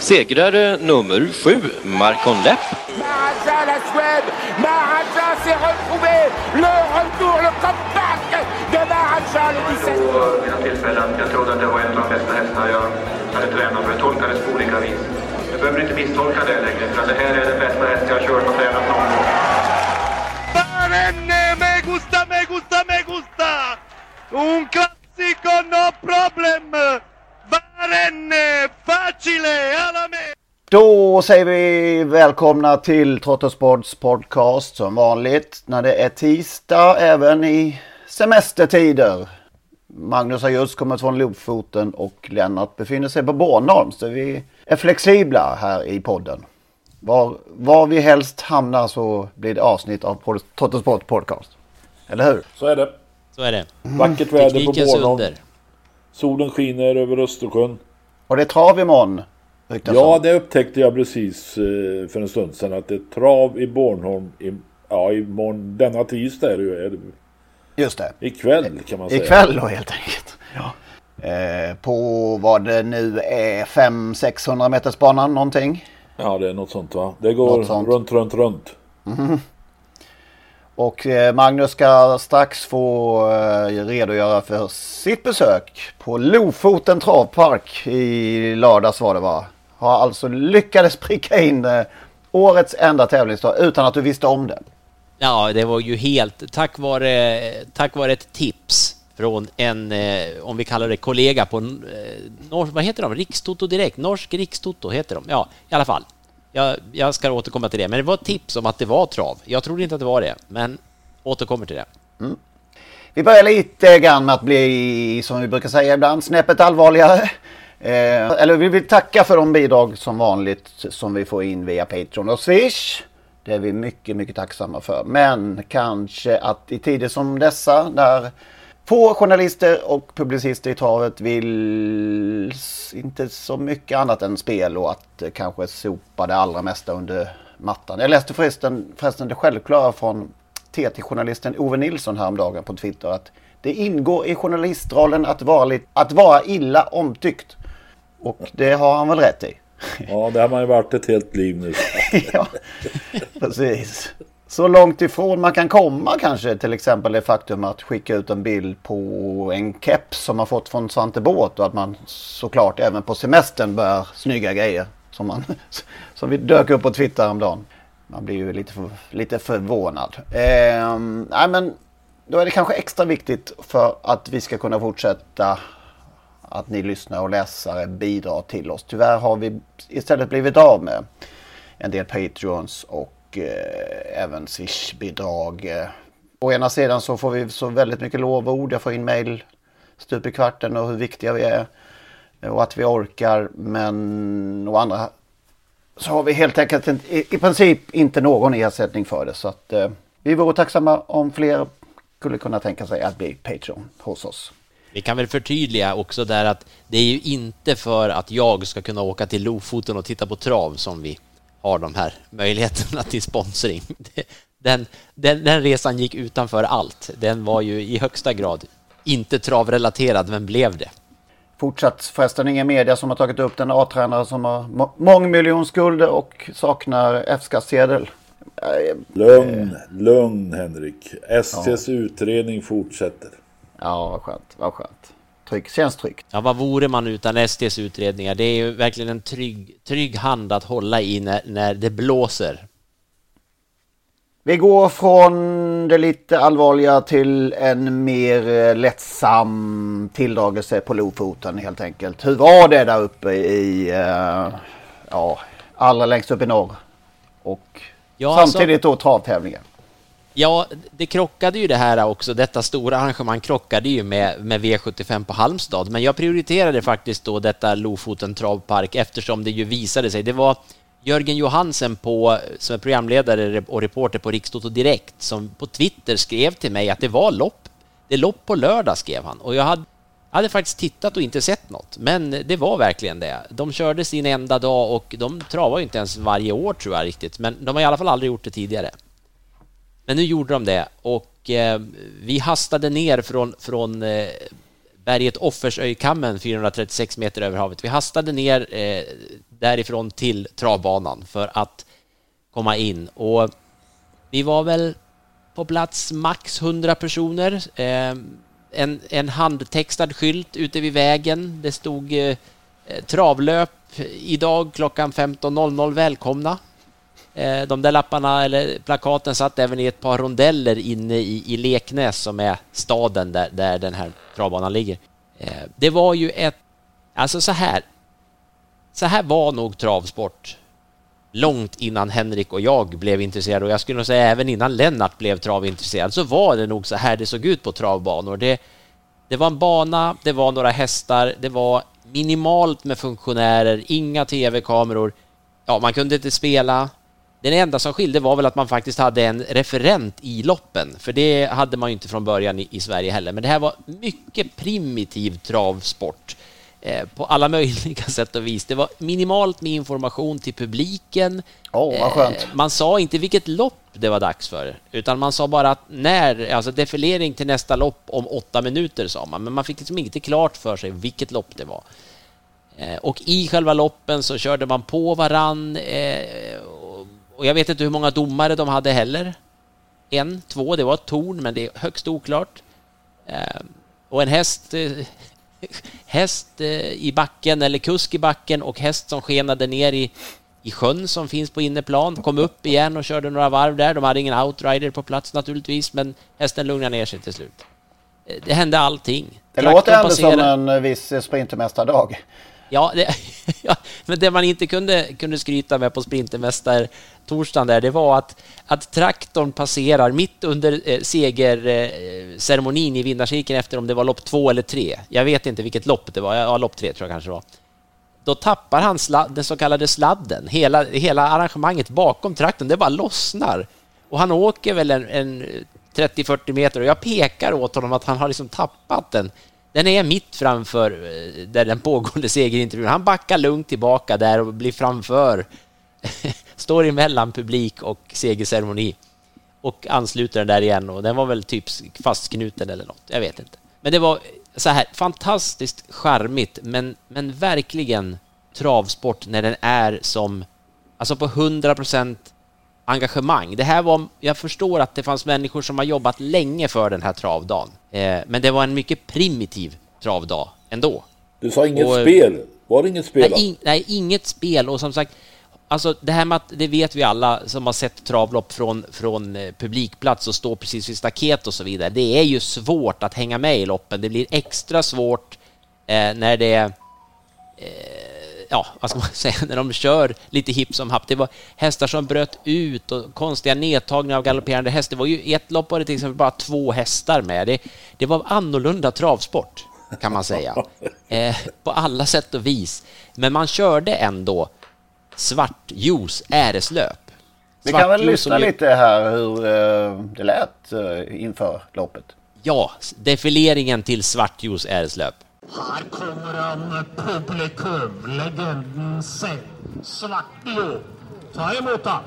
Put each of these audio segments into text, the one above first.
Segrare nummer sju, Marcon Lepp. Maharaja, la Suède Maharaja s'est retrouvé Le retour, le comeback de Maharaja le 17 Vid några tillfällen. Jag trodde att det var en av de bästa hästar jag hade tränat för. Jag tolkades på olika vis. Du behöver inte misstolka det längre, för det här är den bästa häst jag har kört och tränat någon gång. Barenne, me gusta, me gusta, me gusta! Un classico, no problem! Barenne, facile, alla me! Då säger vi välkomna till Trottosports podcast som vanligt när det är tisdag även i semestertider. Magnus har just kommit från Lofoten och Lennart befinner sig på Bornholm så vi är flexibla här i podden. Var, var vi helst hamnar så blir det avsnitt av Trottosport podcast. Eller hur? Så är det. Så är det. Vackert väder på Bornholm. under. Solen skiner över Östersjön. Och det är trav imorgon. Ja, det upptäckte jag precis eh, för en stund sedan att det är trav i Bornholm. I, ja, imorgon, denna tisdag är det ju. Just det. ikväll kan man säga. Ikväll då helt enkelt. Ja. Eh, på vad det nu är 500-600 meters banan någonting. Ja, det är något sånt va. Det går sånt. runt, runt, runt. Och eh, Magnus ska strax få eh, redogöra för sitt besök på Lofoten travpark i lördags var det va? Har alltså lyckades pricka in eh, årets enda tävlingsdag utan att du visste om det. Ja, det var ju helt tack vare, tack vare ett tips från en, om vi kallar det kollega på, vad heter de? Rikstoto Direkt? Norsk Rikstoto heter de. Ja, i alla fall. Jag, jag ska återkomma till det, men det var ett tips om att det var trav. Jag trodde inte att det var det, men återkommer till det. Mm. Vi börjar lite grann med att bli, som vi brukar säga ibland, snäppet allvarligare. Eh, eller vi vill tacka för de bidrag som vanligt som vi får in via Patreon och Swish. Det är vi mycket, mycket tacksamma för. Men kanske att i tider som dessa, där få journalister och publicister i travet vill inte så mycket annat än spel och att eh, kanske sopa det allra mesta under mattan. Jag läste förresten, förresten det självklara från TT-journalisten Ove Nilsson häromdagen på Twitter att det ingår i journalistrollen att vara, lite, att vara illa omtyckt. Och det har han väl rätt i. Ja, det har man ju varit ett helt liv nu. ja, precis. Så långt ifrån man kan komma kanske till exempel det faktum att skicka ut en bild på en keps som man fått från Svante Båt och att man såklart även på semestern bör snygga grejer som, man, som vi dök upp på Twitter häromdagen. Man blir ju lite, för, lite förvånad. Eh, nej men då är det kanske extra viktigt för att vi ska kunna fortsätta att ni lyssnare och läsare bidrar till oss. Tyvärr har vi istället blivit av med en del Patreons och eh, även Swish-bidrag. Eh, Å ena sidan så får vi så väldigt mycket lovord. Jag får in mail stup i kvarten och hur viktiga vi är. Och att vi orkar. Men å andra så har vi helt enkelt en, i, i princip inte någon ersättning för det. Så att eh, vi vore tacksamma om fler skulle kunna tänka sig att bli Patreon hos oss. Vi kan väl förtydliga också där att det är ju inte för att jag ska kunna åka till Lofoten och titta på trav som vi har de här möjligheterna till sponsring. Den, den, den resan gick utanför allt. Den var ju i högsta grad inte travrelaterad, men blev det. Fortsatt förresten ingen media som har tagit upp den A-tränare som har må- mångmiljonskulder och saknar F-skattsedel. Eh, Lugn, lugn Henrik. SCs utredning fortsätter. Ja, vad skönt. Vad skönt. Tryck, känns tryggt. Ja, vad vore man utan SDs utredningar? Det är ju verkligen en trygg, trygg hand att hålla i när, när det blåser. Vi går från det lite allvarliga till en mer eh, lättsam tilldragelse på Lofoten helt enkelt. Hur var det där uppe i, uh, ja, allra längst upp i norr? Och ja, samtidigt alltså, då travtävlingen. Ja, det krockade ju det här också. Detta stora arrangemang krockade ju med, med V75 på Halmstad. Men jag prioriterade faktiskt då detta Lofoten travpark eftersom det ju visade sig. Det var Jörgen Johansen på, som är programledare och reporter på Rikstoto Direkt som på Twitter skrev till mig att det var lopp. Det är lopp på lördag, skrev han. Och jag hade, hade faktiskt tittat och inte sett något. Men det var verkligen det. De körde sin enda dag och de travar ju inte ens varje år tror jag riktigt. Men de har i alla fall aldrig gjort det tidigare. Men nu gjorde de det och eh, vi hastade ner från, från eh, berget Offersöjkammen 436 meter över havet. Vi hastade ner eh, därifrån till travbanan för att komma in och vi var väl på plats max 100 personer. Eh, en, en handtextad skylt ute vid vägen. Det stod eh, eh travlöp idag klockan 15.00 välkomna. Eh, de där lapparna eller plakaten satt även i ett par rondeller inne i, i Leknäs som är staden där, där den här travbanan ligger. Eh, det var ju ett... Alltså så här. Så här var nog travsport långt innan Henrik och jag blev intresserade och jag skulle nog säga även innan Lennart blev travintresserad så var det nog så här det såg ut på travbanor. Det, det var en bana, det var några hästar, det var minimalt med funktionärer, inga tv-kameror. Ja, man kunde inte spela, den enda som skilde var väl att man faktiskt hade en referent i loppen, för det hade man ju inte från början i, i Sverige heller. Men det här var mycket primitiv travsport eh, på alla möjliga sätt och vis. Det var minimalt med information till publiken. Oh, vad skönt. Eh, man sa inte vilket lopp det var dags för, utan man sa bara att när, alltså defilering till nästa lopp om åtta minuter sa man, men man fick liksom inte klart för sig vilket lopp det var. Eh, och i själva loppen så körde man på varann eh, och jag vet inte hur många domare de hade heller. En, två, det var ett torn, men det är högst oklart. Ehm, och en häst, eh, häst eh, i backen, eller kusk i backen och häst som skenade ner i, i sjön som finns på inneplan. Kom upp igen och körde några varv där. De hade ingen outrider på plats naturligtvis, men hästen lugnade ner sig till slut. Eh, det hände allting. Det Traktorn låter ändå passerade... som en viss sprintermästardag. Ja, det, ja, men det man inte kunde, kunde skryta med på Sprintermästartorsdagen där, det var att, att traktorn passerar mitt under eh, segerceremonin eh, i vinnarcirkeln efter om det var lopp två eller tre. Jag vet inte vilket lopp det var, ja, lopp tre tror jag kanske det var. Då tappar han sladd, den så kallade sladden. Hela, hela arrangemanget bakom traktorn, det bara lossnar. Och han åker väl en, en 30-40 meter och jag pekar åt honom att han har liksom tappat den. Den är mitt framför eh, där den pågående segerintervjun. Han backar lugnt tillbaka där och blir framför. Står emellan publik och segerceremoni. Och ansluter den där igen och den var väl typ fastknuten eller något. Jag vet inte. Men det var så här fantastiskt charmigt men, men verkligen travsport när den är som alltså på 100 procent engagemang. Det här var, jag förstår att det fanns människor som har jobbat länge för den här travdagen. Eh, men det var en mycket primitiv travdag ändå. Du sa inget och, spel? Var det inget spel? Nej, in, nej, inget spel. Och som sagt, alltså det här med att, det vet vi alla som har sett travlopp från, från eh, publikplats och står precis vid staket och så vidare. Det är ju svårt att hänga med i loppen. Det blir extra svårt eh, när det eh, ja, vad ska man säga, när de kör lite hipp som happ. Det var hästar som bröt ut och konstiga nedtagningar av galopperande hästar. Det var ju ett lopp var det till exempel bara två hästar med. Det, det var annorlunda travsport kan man säga. Eh, på alla sätt och vis. Men man körde ändå svartjuice äreslöp. Vi kan väl lyssna lite här hur eh, det lät eh, inför loppet. Ja, defileringen till svartjuice äreslöp. Här kommer en publikum, legenden Svartlo. Ta emot han.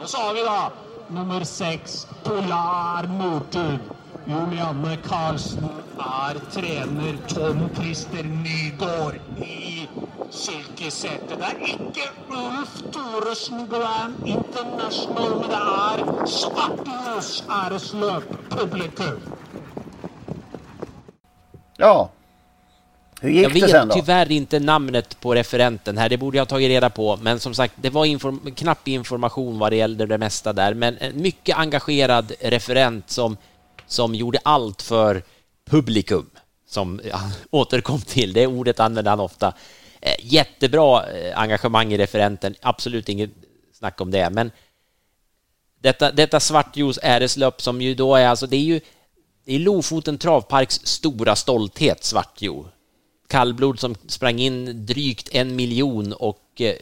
Då sa vi då nummer sex, Polar Nordtun. Julianne Karlsen är tränare Tom Christer Nygård i silkesettet. Det är inte Ulf Thoresen Grand International, men det är Svartlos äreslöp publikum. Ja, hur gick jag det vet sen då? tyvärr inte namnet på referenten här, det borde jag ha tagit reda på. Men som sagt, det var inform knapp information vad det gällde det mesta där. Men en mycket engagerad referent som, som gjorde allt för publikum, som han återkom till. Det ordet använde han ofta. Eh, jättebra eh, engagemang i referenten, absolut inget snack om det. Men detta, detta svartljus äreslöp som ju då är alltså, det är ju det är Lofoten travparks stora stolthet, Svartjo. Kallblod som sprang in drygt en miljon och eh,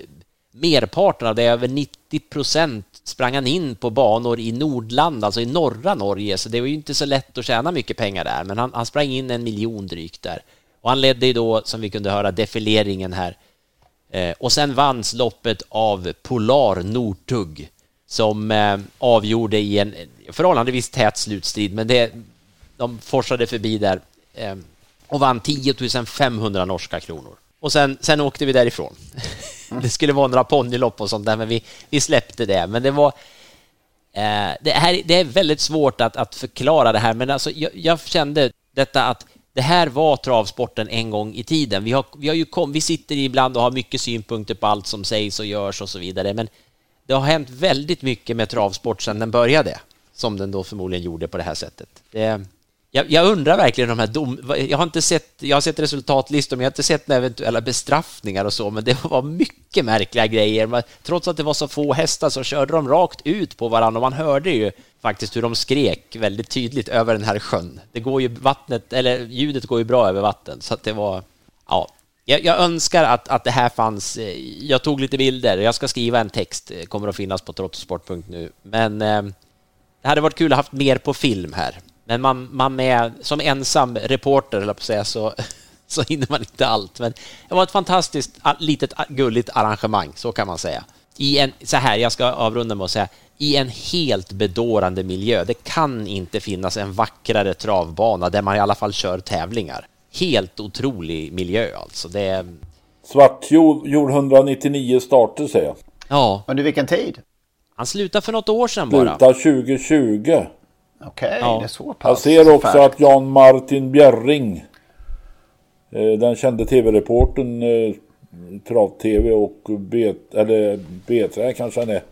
merparten av det, över 90 procent, sprang han in på banor i Nordland, alltså i norra Norge, så det var ju inte så lätt att tjäna mycket pengar där, men han, han sprang in en miljon drygt där. Och han ledde ju då, som vi kunde höra, defileringen här. Eh, och sen vanns loppet av Polar Nortug som eh, avgjorde i en förhållandevis tät slutstrid, men det, de forsade förbi där eh, och vann 10 500 norska kronor. Och sen, sen åkte vi därifrån. det skulle vara några ponnylopp och sånt där, men vi, vi släppte det. Men det var... Eh, det, här, det är väldigt svårt att, att förklara det här, men alltså, jag, jag kände detta att det här var travsporten en gång i tiden. Vi, har, vi, har ju kom, vi sitter ibland och har mycket synpunkter på allt som sägs och görs och så vidare, men det har hänt väldigt mycket med travsport sedan den började, som den då förmodligen gjorde på det här sättet. Det, jag, jag, undrar verkligen de här dom... Jag har inte sett, jag har sett resultatlistor, men jag har inte sett några eventuella bestraffningar och så, men det var mycket märkliga grejer. Trots att det var så få hästar så körde de rakt ut på varandra och man hörde ju faktiskt hur de skrek väldigt tydligt över den här sjön. Det går ju vattnet, eller ljudet går ju bra över vatten, så att det var... Ja, jag, jag, önskar att, att det här fanns. Eh, jag tog lite bilder. Jag ska skriva en text, eh, kommer att finnas på trottosport.nu. Men eh, det hade varit kul att ha haft mer på film här. Men man, man är som ensam reporter, eller på säga, så, så hinner man inte allt. Men det var ett fantastiskt litet gulligt arrangemang, så kan man säga. I en, så här, jag ska avrunda med att säga, i en helt bedårande miljö. Det kan inte finnas en vackrare travbana där man i alla fall kör tävlingar. Helt otrolig miljö alltså. Det är... Svartjo gjorde 199 starter säger jag. Ja. Under vilken tid? Han slutade för något år sedan bara. Slutade 2020. Okej, okay, Ja. det är så pass. Jag ser också färskt. att Jan Martin Bjerring, eh, den kände tv-reporten, eh, Trav-TV och B, eller B3 kanske han är,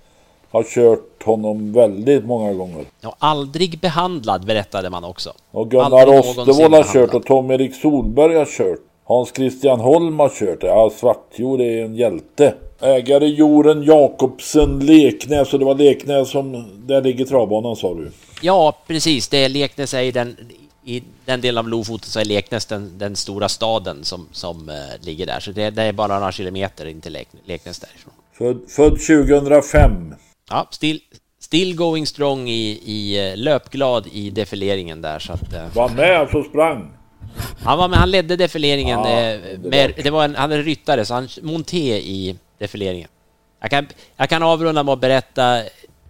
har kört honom väldigt många gånger. Ja, aldrig behandlad berättade man också. Och Gunnar Ostervold har kört och Tom-Erik Solberg har kört. Hans Christian Holm har kört. Ja, Svartjo det är en hjälte. Ägare Joren Jakobsen Leknäs. Och det var Leknäs som... Där ligger travbanan sa du. Ja, precis. Det är Leknäs är i den, i den delen av Lofoten så är Leknäs den, den stora staden som, som eh, ligger där. Så det, det är bara några kilometer in till Lek, Leknäs därifrån. Född, född 2005. Ja, still, still going strong i, i eh, löpglad i defileringen där. Så att, eh, Var med alltså sprang. Han var med, han ledde defileringen. Ja, eh, med, det var en, han är ryttare, så han monté i defileringen. Jag kan, jag kan avrunda med att berätta,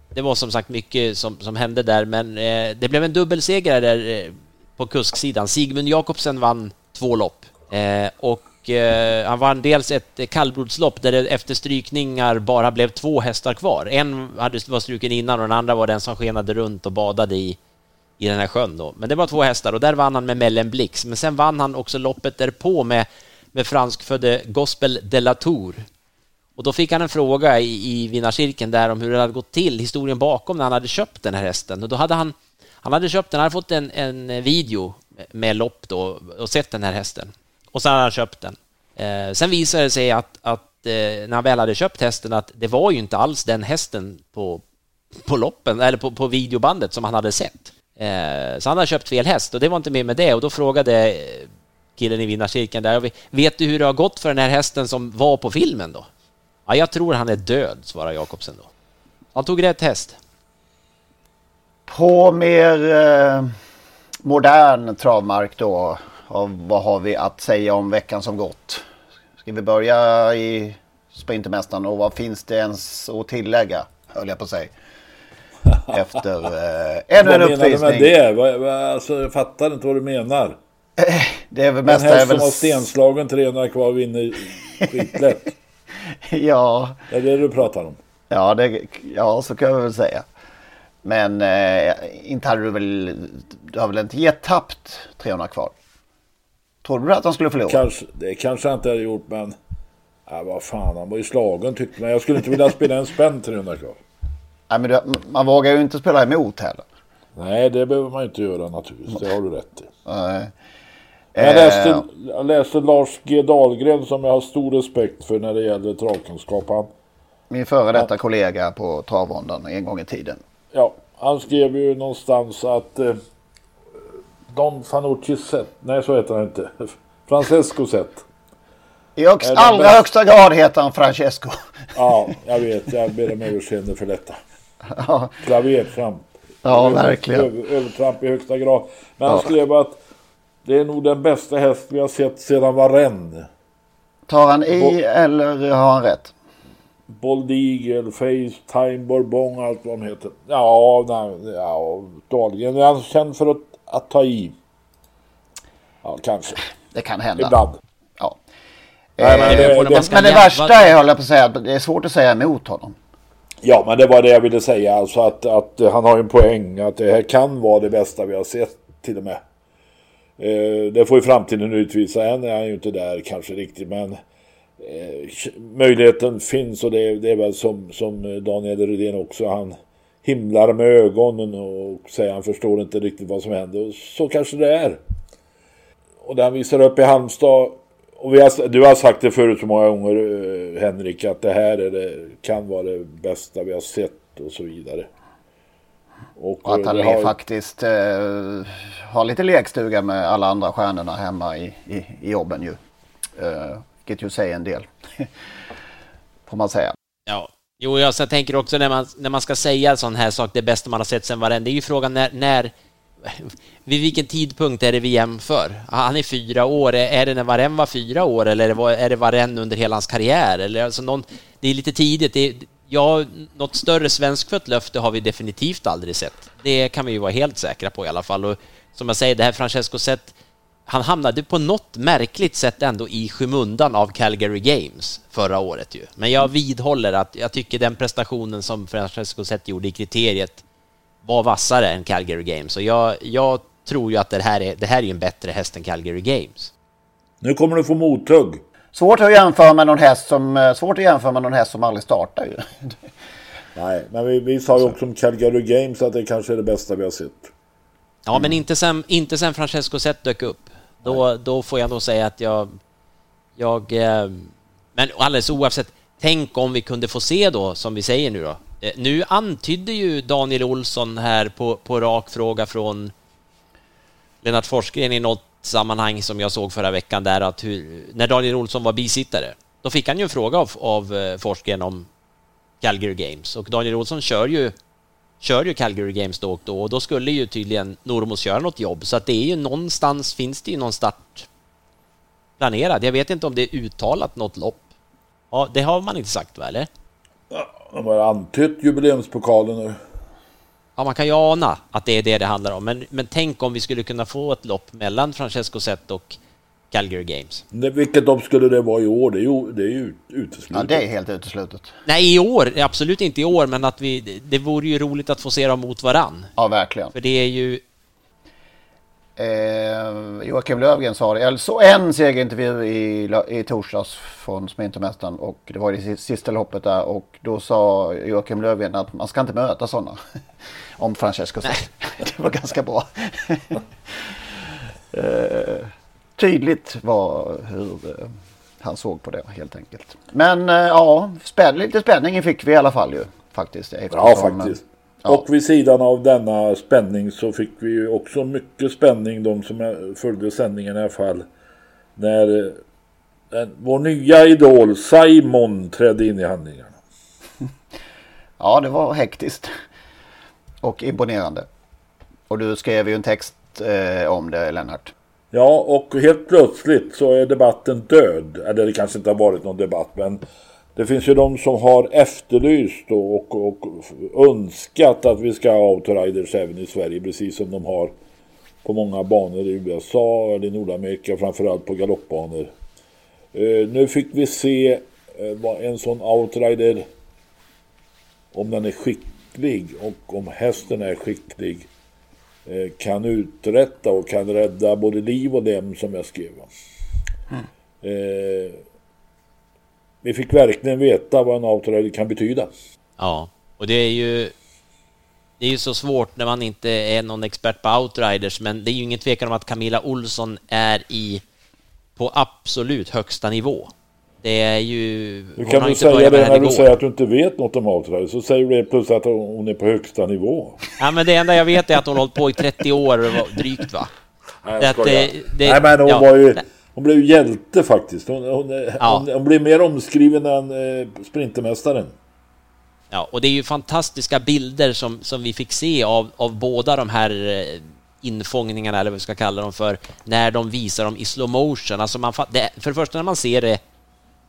det var som sagt mycket som, som hände där, men eh, det blev en dubbelseger där eh, på kusksidan. Sigmund Jakobsen vann två lopp. Eh, och eh, han vann dels ett kallblodslopp där det efter strykningar bara blev två hästar kvar. En hade, var struken innan och den andra var den som skenade runt och badade i, i den här sjön då. Men det var två hästar och där vann han med Mellen Blix. Men sen vann han också loppet därpå med, med franskfödde Gospel de la Tour. Och då fick han en fråga i, i vinnarcirkeln där om hur det hade gått till, historien bakom när han hade köpt den här hästen. Och då hade han, han hade köpt den, han hade fått en, en video med lopp då och sett den här hästen. Och sen hade han köpt den. Eh, sen visade det sig att, att eh, när han väl hade köpt hästen att det var ju inte alls den hästen på, på loppen, eller på, på videobandet som han hade sett. Eh, så han hade köpt fel häst och det var inte mer med det och då frågade eh, killen i vinnarcirkeln där, vet du hur det har gått för den här hästen som var på filmen då? Ja, jag tror han är död, svarar Jakobsen då. Han tog rätt häst. På mer eh, modern travmark då, av vad har vi att säga om veckan som gått? Ska vi börja i Sprintermästaren och vad finns det ens att tillägga, höll jag på att säga. Efter eh, ännu en Vad menar du uppvisning. med det? Alltså, jag fattar inte vad du menar. Det är väl En mesta häst som har stenslagen 300 kvar vinner skitlätt. ja, Det är det du pratar om. ja, det, ja, så kan jag väl säga. Men eh, inte hade du väl... Du har väl inte gett tappt 300 kvar? Trodde du att han skulle förlora? Kanske, det kanske han inte hade gjort men... Ja, vad fan, han var ju slagen tyckte man. Jag skulle inte vilja spela en spänn 300 kvar. Nej, men man vågar ju inte spela emot heller. Nej, det behöver man inte göra naturligtvis. Det har du rätt i. Nej. Jag Eh, läste, jag läste Lars G Dahlgren som jag har stor respekt för när det gäller travkunskap. Han, Min före detta kollega på travrondan en gång i tiden. ja, han skrev ju någonstans att eh, Don Fanucci Zet, nej så heter han inte, Francesco Zet. I högst, allra bäst? högsta grad heter han Francesco. Ja, jag vet, jag ber om överseende för detta. Ja. Klavertramp. Ja, verkligen. Över, övertramp i högsta grad. Men han Ja. skrev att det är nog den bästa häst vi har sett sedan Varennes. Tar han i eller har han rätt? Bold Eagle, Face, Time, Bourbon, allt vad de heter. Ja, nej, ja Dahlgren är han känd för att, att ta i. Ja, kanske. Det kan hända. Ibland. Ja. Nej, men Eh, det- men det- men det värsta är, höll jag på att säga, det är svårt att säga emot honom. Ja, men det var det jag ville säga. Alltså att, att han har en poäng. Att det här kan vara det bästa vi har sett till och med. Eh, det får ju framtiden utvisa. Än är han ju inte där kanske riktigt. Men eh, möjligheten finns och det, det är väl som, som Daniel Rydén också. Han himlar med ögonen och säger han förstår inte riktigt vad som händer. Och så kanske det är. Och den visar upp i Halmstad. Och vi har, du har sagt det förut så många gånger eh, Henrik att det här är det, kan vara det bästa vi har sett och så vidare. Och, Och att eh, han har- faktiskt eh, har lite lekstuga med alla andra stjärnorna hemma i, i, i jobben ju. Eh, vilket ju säger en del. Får man säga. Ja, jo, jag tänker också när man, när man ska säga sån här sak, det bästa man har sett sen varenda, det är ju frågan när, när vid vilken tidpunkt är det vi jämför? Ah, han är fyra år, är det när Varenne var fyra år eller är det, var- det Varenne under hela hans karriär? Eller alltså någon, det är lite tidigt. Det är, ja, något större svenskfött löfte har vi definitivt aldrig sett. Det kan vi ju vara helt säkra på i alla fall. Och som jag säger, det här Francesco Zet, han hamnade på något märkligt sätt ändå i skymundan av Calgary Games förra året ju. Men jag vidhåller att jag tycker den prestationen som Francesco Zet gjorde i kriteriet var vassare än Calgary Games. Och jag, jag tror ju att det här, är, det här är ju en bättre häst än Calgary Games. Nu kommer du få mothugg. Svårt att jämföra med någon häst som, eh, svårt att jämföra med någon häst som aldrig startar ju. Nej, men vi, vi sa ju också om Calgary Games att det kanske är det bästa vi har sett. Ja, men inte sen, inte sen Francesco Zet dök upp. Då, då får jag nog säga att jag... jag eh, men alldeles oavsett, tänk om vi kunde få se då, som vi säger nu då. Eh, nu antydde ju Daniel Olsson här på, på rak fråga från Lennart Forsgren i något sammanhang som jag såg förra veckan där att hur, när Daniel Olsson var bisittare, då fick han ju en fråga av, av eh, Forsgren om Calgary Games och Daniel Olsson kör ju kör ju Calgary Games då och då och då skulle ju tydligen Normos göra något jobb så att det är ju någonstans finns det ju någon start planerad. Jag vet inte om det är uttalat något lopp. Ja, det har man inte sagt va, eller? De har antytt jubileumspokalen nu. Ja, man kan ju ana att det är det det handlar om. Men, men tänk om vi skulle kunna få ett lopp mellan Francesco Zet och Calgary Games. Det, vilket lopp skulle det vara i år? Det är ju, det är ju uteslutet. Ja, det är helt uteslutet. Nej, i år. Absolut inte i år, men att vi, det- det vore ju roligt att få se dem mot varann. Ja, verkligen. För det är ju... Eh, Joakim Lövgren sa det. Jag såg en segerintervju i, i torsdags från Sprintermästaren och det var det si- sista loppet där och då sa Joakim Lövgren att man ska inte möta sådana. Om Francesco. Det var ganska bra. eh, tydligt var hur eh, han såg på det helt enkelt. Men eh, ja, spänn, lite spänning fick vi i alla fall ju faktiskt. Ja, faktiskt. Ja. Och vid sidan av denna spänning så fick vi ju också mycket spänning, de som följde sändningen i alla fall. När eh, vår nya idol Simon trädde in i handlingarna. Ja, det var hektiskt. Och imponerande. Och du skrev ju en text eh, om det, Lennart. Ja, och helt plötsligt så är debatten död. Eller det kanske inte har varit någon debatt, men det finns ju de som har efterlyst och, och, och önskat att vi ska ha autoriders även i Sverige, precis som de har på många banor i USA eller i Nordamerika, framförallt på galoppbanor. Eh, nu fick vi se eh, vad en sån outrider, om den är skicklig och om hästen är skicklig, eh, kan uträtta och kan rädda både liv och dem som jag skrev. Mm. Eh, vi fick verkligen veta vad en outrider kan betyda. Ja, och det är ju det är ju så svårt när man inte är någon expert på outriders, men det är ju ingen tvekan om att Camilla Olsson är i på absolut högsta nivå. Det är ju... Du kan väl säga det när du säger att du inte vet något om outriders, så säger du plus att hon är på högsta nivå. Ja, men det enda jag vet är att hon har hållit på i 30 år drygt, va? Nej, jag det, det, Nej men hon ja, var ju... Hon blev ju hjälte faktiskt. Hon, hon, ja. hon, hon blev mer omskriven än eh, Sprintermästaren. Ja, och det är ju fantastiska bilder som, som vi fick se av, av båda de här eh, infångningarna, eller vad vi ska kalla dem för, när de visar dem i slow motion. Alltså man, det, för det första när man ser det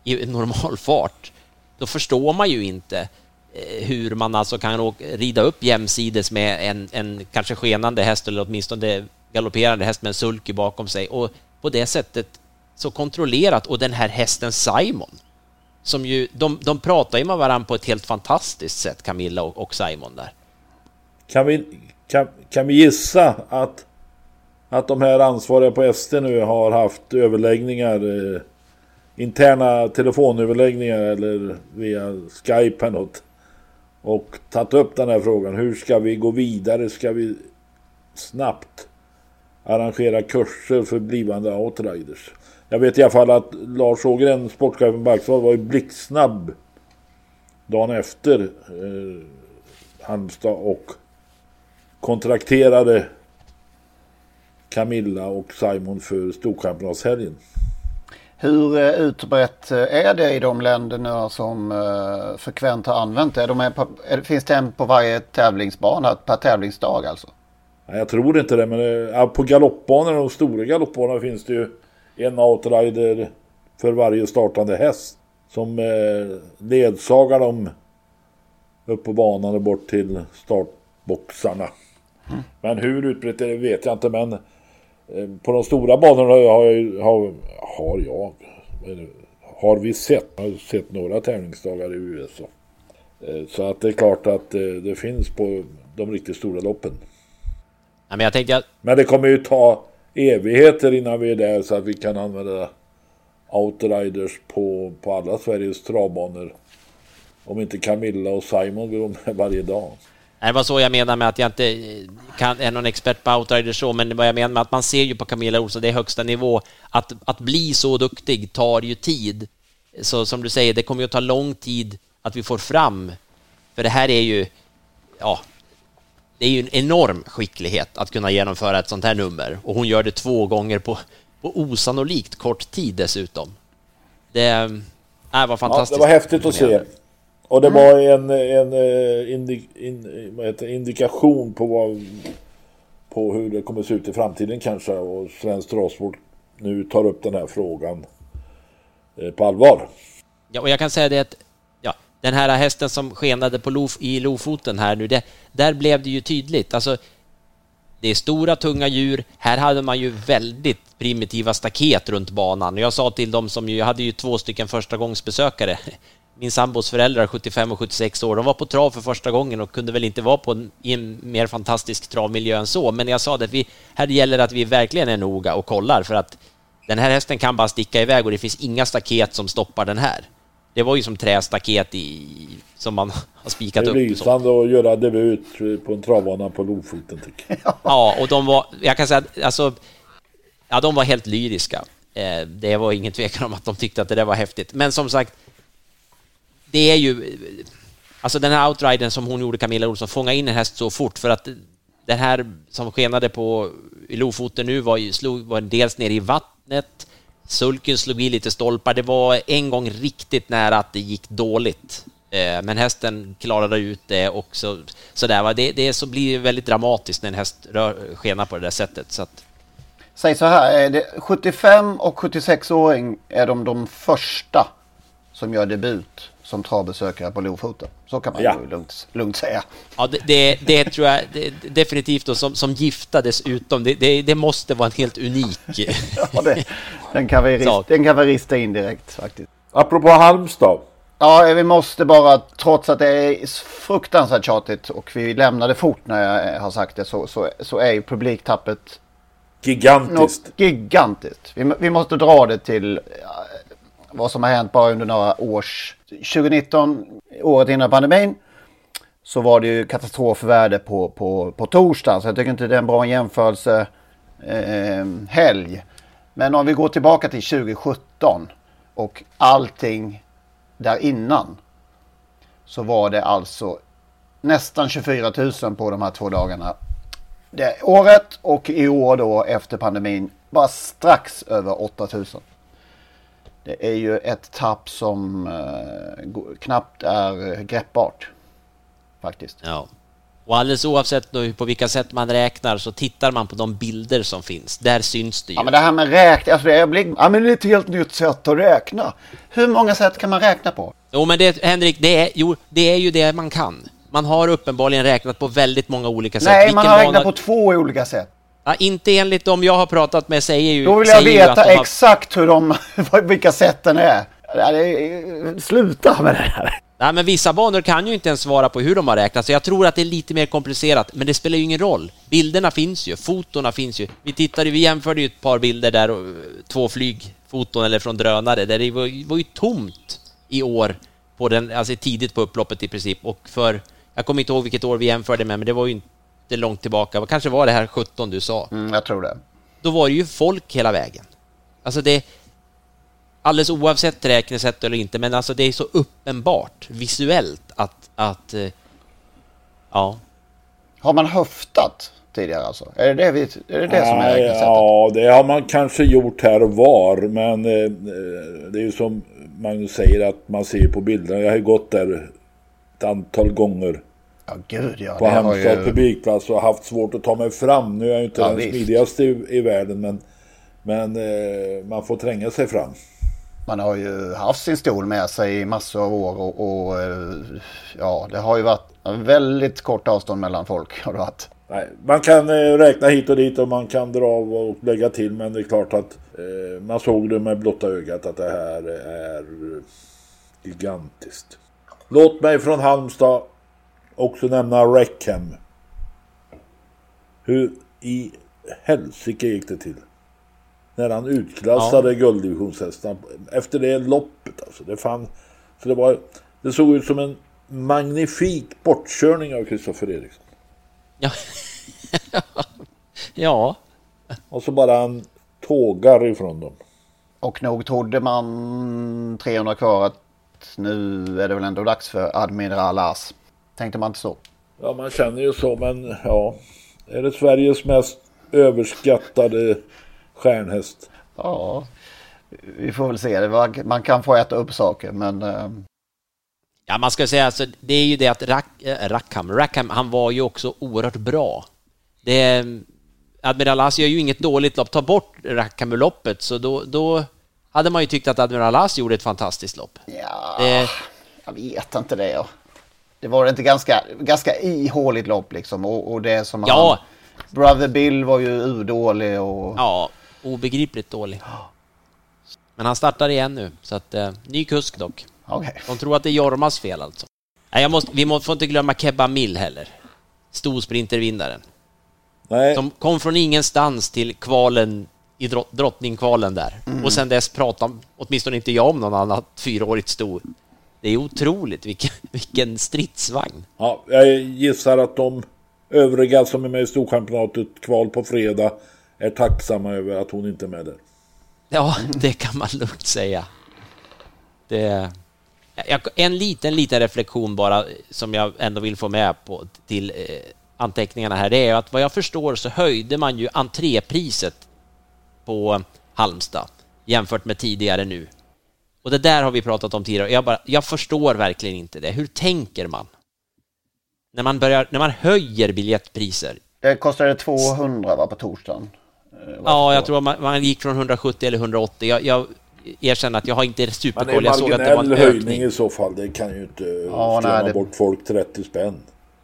i normal fart, då förstår man ju inte eh, hur man alltså kan åka, rida upp jämsides med en, en kanske skenande häst eller åtminstone galopperande häst med en sulky bakom sig och på det sättet så kontrollerat och den här hästen Simon som ju, de, de pratar ju med varandra på ett helt fantastiskt sätt, Camilla och, och Simon där. Kan vi, kan, kan vi gissa att, att de här ansvariga på ST nu har haft överläggningar, eh, interna telefonöverläggningar eller via Skype eller något och tagit upp den här frågan. Hur ska vi gå vidare? Ska vi snabbt arrangera kurser för blivande outriders? Jag vet i alla fall att Lars Ågren, sportchefen på Axevall, var ju blixtsnabb dagen efter eh, Halmstad och kontrakterade Camilla och Simon för Storchampionatshelgen. Hur eh, utbrett eh, är det i de länderna som eh, frekvent har använt det? De på, är, finns det en på varje tävlingsbana per tävlingsdag alltså? Nej, jag tror inte det, men uh, på galoppbanorna, de stora galoppbanorna finns det ju en outrider för varje startande häst som eh, ledsagar dem upp på banan och bort till startboxarna. Mm. Men hur utbrett det vet jag inte men eh, på de stora banorna har jag, har, har jag har vi sett, har sett några tävlingsdagar i USA. Eh, så att det är klart att eh, det finns på de riktigt stora loppen. Men, jag tänkte att... men det kommer ju ta evigheter innan vi är där så att vi kan använda outriders på, på alla Sveriges travbanor. Om inte Camilla och Simon går med varje dag. Det var så jag menar med att jag inte kan, är någon expert på outriders så, men vad jag menar med att man ser ju på Camilla Olsson, det är högsta nivå. Att, att bli så duktig tar ju tid. Så som du säger, det kommer ju att ta lång tid att vi får fram. För det här är ju, ja, det är ju en enorm skicklighet att kunna genomföra ett sånt här nummer och hon gör det två gånger på, på osannolikt kort tid dessutom. Det äh, var fantastiskt. Ja, det var häftigt att se. Och det var en, en, eh, indi, in, heter, indikation på, vad, på hur det kommer att se ut i framtiden kanske och svensk travsport nu tar upp den här frågan eh, på allvar. Ja, och jag kan säga det att den här hästen som skenade på Lof, i Lofoten här nu, det, där blev det ju tydligt. Alltså, det är stora tunga djur. Här hade man ju väldigt primitiva staket runt banan. Jag sa till dem som ju, jag hade ju två stycken första gångsbesökare. Min sambos föräldrar, 75 och 76 år, de var på trav för första gången och kunde väl inte vara på en, i en mer fantastisk travmiljö än så. Men jag sa det, vi, här gäller det att vi verkligen är noga och kollar för att den här hästen kan bara sticka iväg och det finns inga staket som stoppar den här. Det var ju som trästaket i, som man har spikat upp. Det är lysande att göra debut på en travbana på Lofoten tycker jag. Ja, och de var, jag kan säga alltså, ja de var helt lyriska. Eh, det var ingen tvekan om att de tyckte att det där var häftigt. Men som sagt, det är ju, alltså den här outriden som hon gjorde, Camilla Olsson, fånga in en häst så fort för att den här som skenade på i Lofoten nu var ju, slog, var dels nere i vattnet, Sulken slog i lite stolpar. Det var en gång riktigt nära att det gick dåligt. Eh, men hästen klarade ut det och så, så där, det, det så blir väldigt dramatiskt när en häst rör, skenar på det där sättet. Så att... Säg så här, är det 75 och 76-åring är de de första som gör debut som travbesökare på Lofoten. Så kan man ja. ju lugnt, lugnt säga. Ja, det, det, det tror jag det, definitivt. Och som, som gifta dessutom, det, det, det måste vara en helt unik ja, det, den, kan vi rista, den kan vi rista in direkt faktiskt. Apropå Halmstad. Ja, vi måste bara, trots att det är fruktansvärt tjatigt och vi lämnade fort när jag har sagt det, så, så, så är ju publiktappet Gigantiskt. gigantiskt. Vi, vi måste dra det till vad som har hänt bara under några års... 2019, året innan pandemin, så var det ju katastrofvärde på, på, på torsdagen. Så jag tycker inte det är en bra jämförelse eh, helg. Men om vi går tillbaka till 2017 och allting där innan. Så var det alltså nästan 24 000 på de här två dagarna. Det året och i år då efter pandemin bara strax över 8 000. Det är ju ett tapp som eh, knappt är greppbart. Faktiskt. Ja. Och alldeles oavsett nu på vilka sätt man räknar så tittar man på de bilder som finns. Där syns det ju. Ja men det här med räkna, alltså jag blir, ja men det är ett helt nytt sätt att räkna. Hur många sätt kan man räkna på? Jo men det, Henrik, det är, jo, det är ju det man kan. Man har uppenbarligen räknat på väldigt många olika sätt. Nej, Vilken man har räknat på två olika sätt. Ja, inte enligt de jag har pratat med säger ju... Då vill jag veta har... exakt hur de, vilka sätten är. Sluta med det här. Nej, men vissa banor kan ju inte ens svara på hur de har räknat, så jag tror att det är lite mer komplicerat, men det spelar ju ingen roll. Bilderna finns ju, fotona finns ju. Vi tittade, vi jämförde ju ett par bilder där, två flygfoton eller från drönare, där det var, var ju tomt i år, på den, alltså tidigt på upploppet i princip, och för, jag kommer inte ihåg vilket år vi jämförde med, men det var ju inte långt tillbaka, kanske var det här 17 du sa? Mm, jag tror det. Då var det ju folk hela vägen. Alltså det, alldeles oavsett räknesätt eller inte, men alltså det är så uppenbart visuellt att, att eh, ja. Har man höftat tidigare alltså? Är det det, vi, är det, det som är räknesättet? Ja, det har man kanske gjort här och var, men eh, det är ju som Magnus säger att man ser på bilderna. Jag har ju gått där ett antal gånger. Ja, gud ja. På Halmstad ju... publikplats och haft svårt att ta mig fram. Nu är jag ju inte ja, den visst. smidigaste i, i världen, men, men eh, man får tränga sig fram man har ju haft sin stol med sig i massor av år och, och eh, ja, det har ju varit väldigt kort avstånd mellan folk. Har det varit. Nej, man kan eh, räkna hit och dit och man kan dra av och lägga till men det är klart att eh, man såg det med blotta ögat att det här är gigantiskt. Låt mig från Halmstad också nämna Reckham. Hur i helsike gick det till? När han utklassade ja. gulddivisionshästarna efter det loppet. Alltså. Det, fann, så det, var, det såg ut som en magnifik bortkörning av Kristoffer Eriksson. Ja. ja. Och så bara han tågar ifrån dem. Och nog trodde man 300 kvar att nu är det väl ändå dags för Admiral As. Tänkte man inte så? Ja, man känner ju så, men ja. Är det Sveriges mest överskattade stjärnhäst. Ja, vi får väl se. Det. Man kan få äta upp saker, men... Eh, ja, man ska säga alltså, det är ju det att Rack, äh, Rackham, Rackham, han var ju också oerhört bra. Det, Admiral As gör ju inget dåligt lopp. Ta bort Rackham-loppet, så då, då hade man ju tyckt att Admiral As gjorde ett fantastiskt lopp. Ja, det... jag vet inte det. Det var inte ganska, ganska ihåligt lopp liksom och, och det som ja. han... Brother Bill var ju urdålig och... Ja, obegripligt dålig. Men han startar igen nu, så att eh, ny kusk dock. Okay. De tror att det är Jormas fel alltså. Nej, jag måste, vi må, får inte glömma Kebba Mill heller. Storsprintervinnaren. Nej. Som kom från ingenstans till kvalen i drott, drottningkvalen där. Mm. Och sen dess pratar åtminstone inte jag om någon annat fyraårigt stor. Det är otroligt vilken, vilken stridsvagn. Ja, jag gissar att de övriga som är med i Storchampionatet kval på fredag är tacksamma över att hon inte är med där. Ja, det kan man lugnt säga. Det... En liten, liten reflektion bara som jag ändå vill få med på till eh, anteckningarna här. Det är att vad jag förstår så höjde man ju entrépriset på Halmstad jämfört med tidigare nu. Och det där har vi pratat om tidigare. Jag, bara, jag förstår verkligen inte det. Hur tänker man? När man, börjar, när man höjer biljettpriser. Det kostade 200 va, på torsdagen. Eh, ja, jag tror man, man gick från 170 eller 180. Jag, jag erkänner att jag har inte superkoll. Jag såg att det var en höjning i så fall. Det kan ju inte ja, skrämma det... bort folk 30 spänn.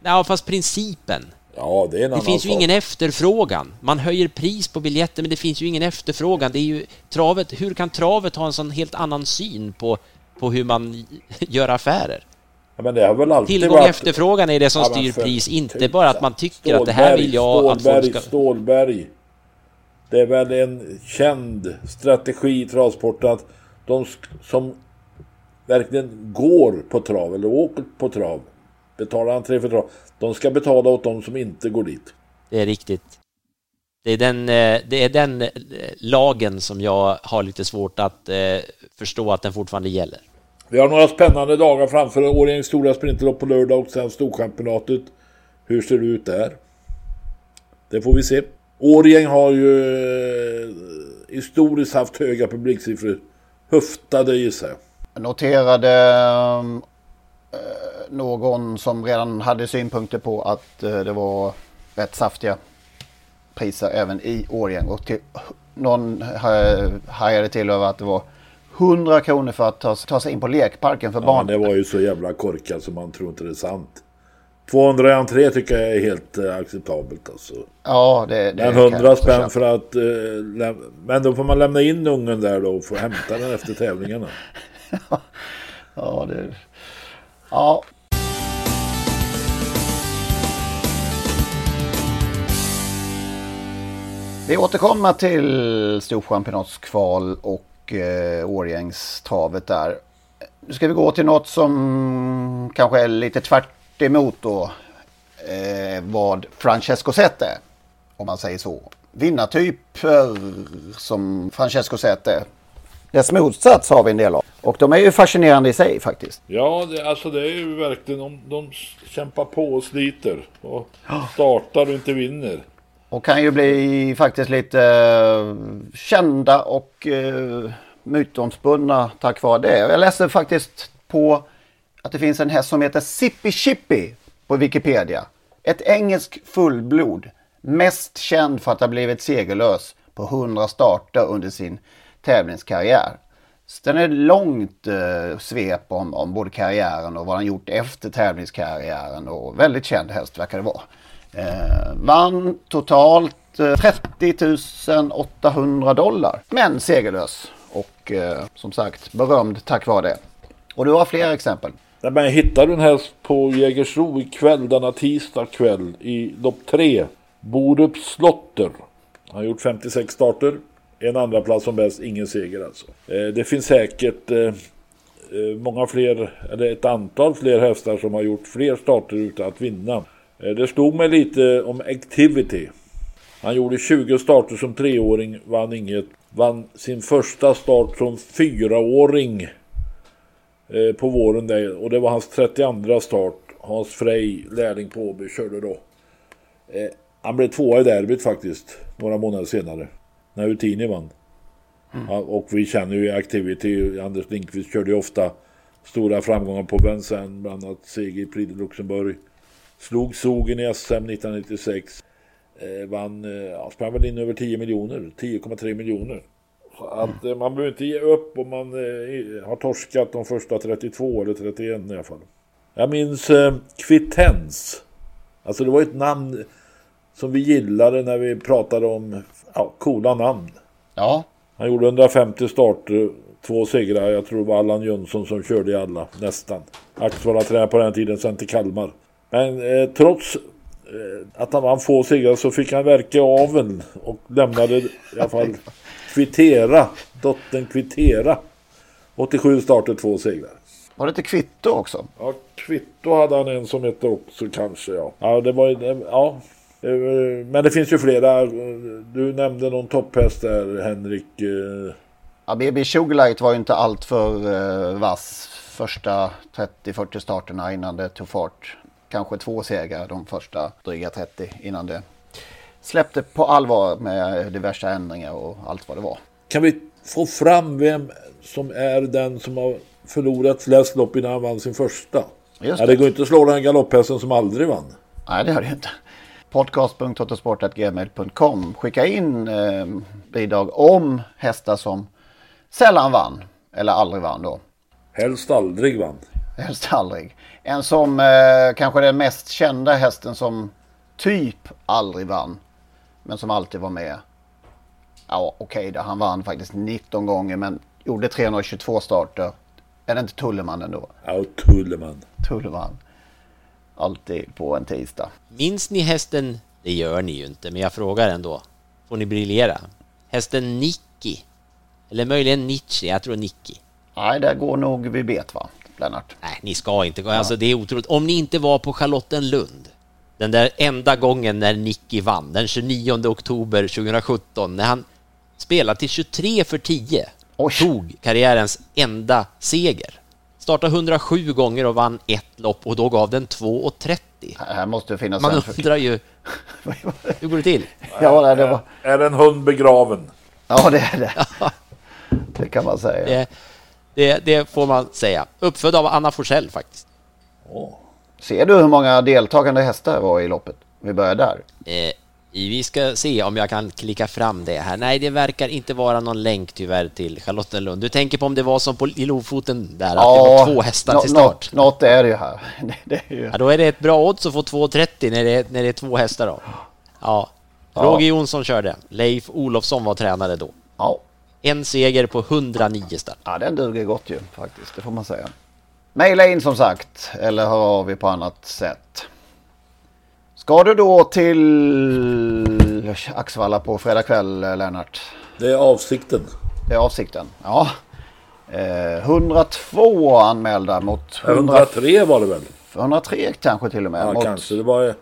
Ja, fast principen. Ja, det Det finns ju ingen efterfrågan. Man höjer pris på biljetter, men det finns ju ingen efterfrågan. Det är ju travet. Hur kan travet ha en sån helt annan syn på på hur man gör affärer. Ja, men det har väl alltid Tillgång och varit... efterfrågan är det som Ja, styr pris, inte tusan. bara att man tycker att det här vill jag att Stålberg, folk ska... Stålberg. Det är väl en känd strategi i travsporten att de som verkligen går på trav eller åker på trav, betalar entré för trav, de ska betala åt de som inte går dit. Det är riktigt. Det är den, eh, det är den eh, lagen som jag har lite svårt att eh, förstå att den fortfarande gäller. Vi har några spännande dagar framför Årjängs stora sprinterlopp på lördag och sen Storchampionatet. Hur ser det ut där? Det får vi se. Årjäng har ju historiskt haft höga publiksiffror. Höftade gissar jag. Noterade någon som redan hade synpunkter på att eh, det var rätt saftiga priser även i Årjäng. Och till, någon ha- hajade till över att det var 100 kronor för att ta, ta sig in på lekparken för Ja, barn. det var ju så jävla korkat så man tror inte det är sant. 200 i entré tycker jag är helt eh, acceptabelt alltså. Ja, det, det Men kan jag 100 också spänn för att... Eh, men då får man lämna in ungen där då och få hämta den efter tävlingarna. Ja, det... Ja. Vi återkommer till Storchampionatskval och eh, Årgängstavet där. Nu ska vi gå till något som kanske är lite tvärt emot då eh, vad Francesco Zet. Om man säger så. Vinnartyper som Francesco Zet. Dess motsats har vi en del av. Och de är ju fascinerande i sig faktiskt. Ja, det, alltså det är ju verkligen... De, de kämpar på och sliter. Och startar och inte vinner. Och kan ju bli faktiskt lite eh, kända och uh, mytomspunna tack vare det. Jag läste faktiskt på att det finns en häst som heter Sippy Chippy på Wikipedia. Ett engelsk fullblod. Mest känd för att ha blivit segerlös på 100 starter under sin tävlingskarriär. Så den är långt eh, svep om, om både karriären och vad han gjort efter tävlingskarriären. Och väldigt känd häst verkar det vara. Eh, vann totalt eh, 30 800 dollar. Men segerlös. Och eh, som sagt berömd tack vare det. Och du har fler exempel. Nej, men jag hittade en häst på Jägersro ikväll, denna tisdag kväll i lopp 3. Borups Slotter. Han har gjort 56 starter. En andra plats som bäst, ingen seger alltså. Eh, det finns säkert eh, eh, många fler, eller ett antal fler hästar som har gjort fler starter utan att vinna. Det stod mig lite om Activity. Han gjorde 20 starter som treåring, vann inget. Vann sin första start som fyraåring på våren där, och det var hans 32 start. Hans Frey, lärling på Åby, körde då. Han blev tvåa i derbyt faktiskt, några månader senare. När Utini vann. Ja, och vi känner ju Activity, Anders Lindqvist körde ju ofta stora framgångar på Vincennes, bland annat seger i Prix de Luxemburg. Slog Sogen i SM 1996. Eh, vann, eh, ja, sprang väl in över 10 miljoner, 10,3 miljoner. Så att eh, man behöver inte ge upp om man eh, har torskat de första 32 eller 31 i alla fall. Jag minns eh, Kvittens. Alltså det var ett namn som vi gillade när vi pratade om ja, coola namn. Ja. Han gjorde 150 starter, två segrar. Jag tror det var Allan Jönsson som körde i alla, nästan. Axvalla tränade på den tiden, sen till Kalmar. Men eh, trots eh, att han vann få segrar så fick han verka aveln och lämnade i alla fall Kvittera, dottern Kvittera. 87 starter, två segrar. Var det inte kvitto också? Ja, kvitto hade han en som hette också kanske ja. Ja, det var ju- ja. Eh, Men det finns ju flera. Du nämnde någon topphäst där Henrik. eh, Ja, BB Sugarlight var ju inte allt för uh, vass första 30-40 starterna innan det tog fart. Kanske två segrar de första dryga 30 innan det släppte på allvar med diverse ändringar och allt vad det var. Kan vi få fram vem som är den som har förlorat flest lopp innan han vann sin första? Just ja, det går inte att slå den galopphästen som aldrig vann. Nej, det har det inte. Podcast.autosport.gmail.com Skicka in eh, bidrag om hästar som sällan vann. Eller aldrig vann då. Helst aldrig vann. Helst aldrig. En som eh, kanske den mest kända hästen som typ aldrig vann. Men som alltid var med. Ja okej, okay, han vann faktiskt 19 gånger men gjorde 322 starter. Är det inte Tulleman ändå? Ja, Tulleman. Tulleman. Alltid på en tisdag. Minns ni hästen? Det gör ni ju inte, men jag frågar ändå. Får ni briljera? Hästen Nicky. Eller möjligen Nietzsche, jag tror Nicky. Nej, det går nog vi bet va, Lennart? Nej, ni ska inte gå. Alltså det är otroligt. Om ni inte var på Charlottenlund den där enda gången när Nicky vann, den 29 oktober 2017, när han spelade till 23 för 10, Oj. tog karriärens enda seger. Startade 107 gånger och vann ett lopp och då gav den 2,30. Här måste det finnas Man undrar ju, hur går det till? Ja, det var... Är en hund begraven? Ja, det är det. Det kan man säga. Det, det, det får man säga. Uppfödd av Anna Forsell faktiskt. Ser du hur många deltagande hästar var i loppet? Vi börjar där. Eh, vi ska se om jag kan klicka fram det här. Nej, det verkar inte vara någon länk tyvärr till Charlottenlund. Du tänker på om det var som på, i Lofoten där, att det var två hästar till start? Något, något är det ju här. Det, det är ju... Ja, då är det ett bra odds att få 2,30 när det, är, när det är två hästar då. Ja. Ja. Roger Jonsson körde. Leif Olofsson var tränare då. Ja. En seger på 109 start. Ja, den duger gott ju faktiskt. Det får man säga. Maila in som sagt. Eller hör av er på annat sätt. Ska du då till Axvalla på fredag kväll, Lennart? Det är avsikten. Det är avsikten. Ja. Eh, 102 anmälda mot 100, 103 var det väl? 103 kanske till och med. Ja, mot, kanske. Det var,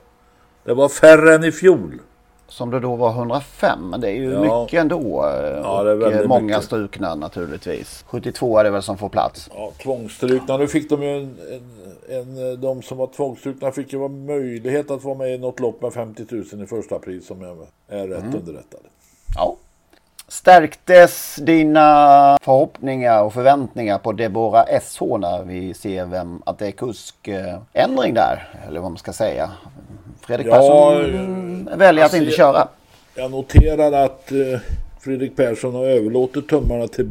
det var färre än i fjol. Som det då var 105. Men det är ju Ja. mycket ändå. eh, Ja, och eh, många mycket. strukna naturligtvis. 72 är det väl som får plats. Ja, tvångsstrukna. Nu fick de ju en, en, en... De som var tvångsstrukna fick ju vara möjlighet att vara med i något lopp med 50 000 i första pris om jag är rätt Mm. underrättad. Ja. Stärktes dina förhoppningar och förväntningar på Deborah SH när vi ser vem att det är kuskändring där? Eller vad man ska säga. Fredrik Ja, Persson väljer alltså, att inte jag- köra. Jag noterar att eh, Fredrik Persson har överlåtit tummarna till,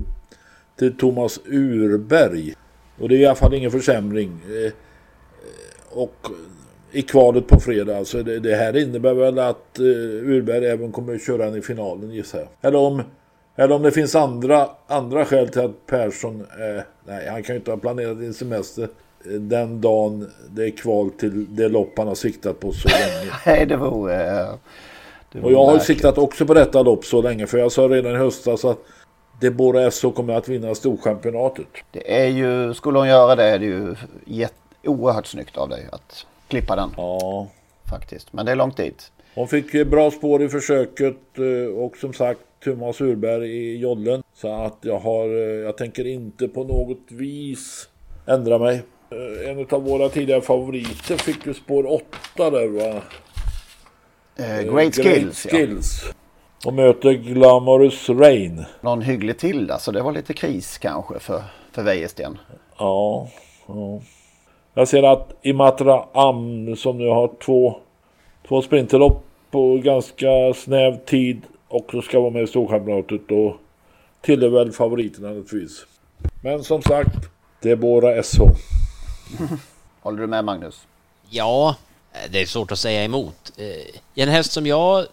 till Thomas Urberg. Och det är i alla fall ingen försämring. Eh, eh, och i kvalet på fredag. Alltså det, det här innebär väl att eh, Urberg även kommer att köra den i finalen gissar jag. Eller om, eller om det finns andra, andra skäl till att Persson... Eh, nej, han kan ju inte ha planerat sin semester eh, den dagen det är kval till det lopp han har siktat på så länge. Nej, det vore... eh, det Och jag har ju märkligt. siktat också på detta lopp så länge för jag sa redan i höstas att Deborah SO kommer att vinna Storchampionatet. Det är ju, skulle hon göra det är det ju oerhört snyggt av dig att klippa den. Ja. Faktiskt, men det är långt dit. Hon fick bra spår i försöket eh, och som sagt Thomas Urberg i jollen. Så att jag har, eh, jag tänker inte på något vis ändra mig. Eh, En av våra tidigare favoriter fick ju spår 8 där va? Eh, great skills, ja. skills. Och möter Glamorous Rain. Någon hygglig till så det var lite kris kanske för, för Wäjersten. Ja, ja. Jag ser att Imatra Am som nu har två, två sprinterlopp på ganska snäv tid också ska vara med i Storchampionatet och tillhör väl favoriterna naturligtvis. Men som sagt, det är båda SH. Håller du med Magnus? Ja, det är svårt att säga emot. Eh, En häst som jag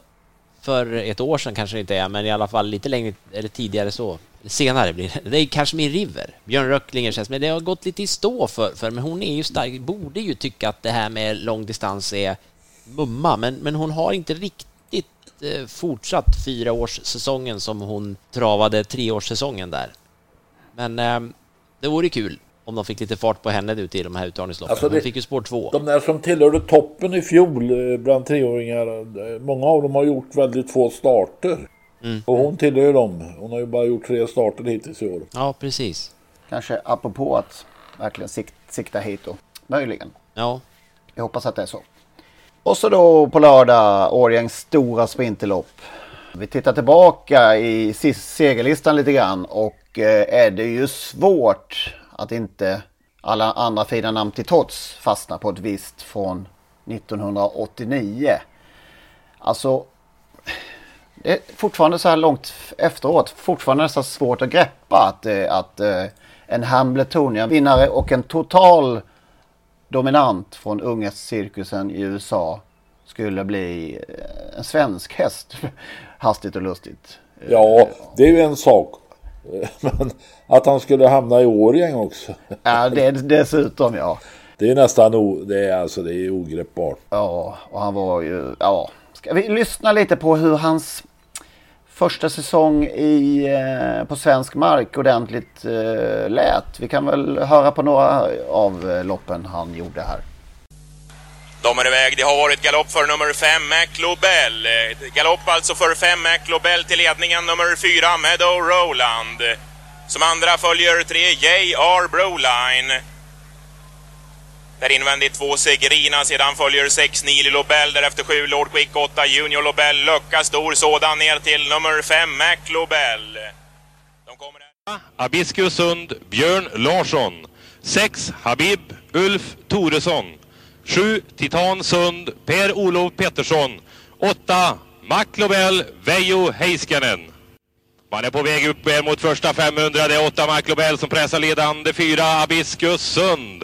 för ett år sedan kanske inte är, men i alla fall lite längre eller tidigare så, senare blir det. Det är Kashmir River, Björn Röcklinger känns, men det har gått lite i stå för, för men hon är ju stark, borde ju tycka att det här med långdistans är mumma, men, men hon har inte riktigt eh, fortsatt fyraårssäsongen som hon travade treårssäsongen där. Men eh, det vore kul om de fick lite fart på henne ute i de här uttagningsloppen. Alltså det- Hon fick ju spår två. De där som tillhörde toppen i fjol eh, bland treåringar, eh, många av dem har gjort väldigt få starter. Mm. Och hon tillhör ju dem. Hon har ju bara gjort tre starter hittills i år. Ja, precis. Kanske apropå att verkligen sik sikta hit då. Möjligen. Ja. Jag hoppas att det är så. Och så då på lördag Årjängs stora sprinterlopp. Vi tittar tillbaka i segerlistan lite grann och eh, är det ju svårt att inte alla andra fina namn till trots fastna på ett visst från 1989. Alltså det är fortfarande så här långt efteråt fortfarande nästan svårt att greppa att, eh, att eh, en Hamiltonian vinnare och en total dominant från unghästcirkusen i USA skulle bli eh, en svensk häst. Hastigt och lustigt. Ja, det är ju en sak. Men att han skulle hamna i Årjäng också. Ja, det dessutom ja. Det är nästan o, det är alltså det är ogreppbart. Ja, och han var ju, ja. Ska vi lyssna lite på hur hans första säsong i, eh, på svensk mark ordentligt eh, lät? Vi kan väl höra på några av eh, loppen han gjorde här. De är iväg. Det har varit galopp för nummer 5, McLobell. Eh, galopp alltså för 5, McLobell till ledningen. Nummer 4, Meadow Roland. Som andra följer 3, J.R. Broline. Där invändigt 2, Segerina. Sedan följer 6, Nili Lobel. Därefter 7, Lord Quick 8, Junior Lobel. Lucka stor sådan ner till nummer 5, McLobel. De kommer där. Abiskus Sund, Björn Larsson. 6, Habib Ulf Toresson. 7. Titan Sund, Per-Olof Pettersson. 8. McLobel Veijo Heiskanen. Man är på väg upp mot första 500. Det är 8 McLobel som pressar ledande 4 Abiskus Sund.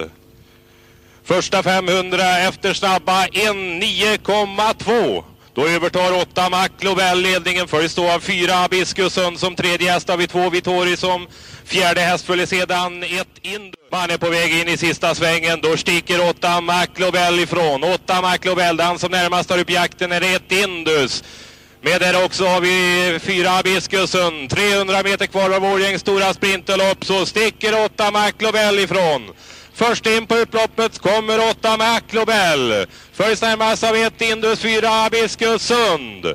Första 500 efter snabba 1.9,2. Då övertar 8 McLobel ledningen. Följs då av 4 Abiskus Sund som tredje häst har vi 2 Vittori som fjärde häst följer sedan 1 Indus. Man är på väg in i sista svängen. Då sticker 8 McLobel ifrån. 8 McLobel, den som närmast tar upp jakten är 1 Indus. Med där också har vi fyra Abiskusen. 300 meter kvar av Årjängs stora sprinterlopp så sticker 8 McLobel ifrån. Först in på upploppet kommer 8 McLobel. Följs närmast av 1 Indus 4 Abiskussund.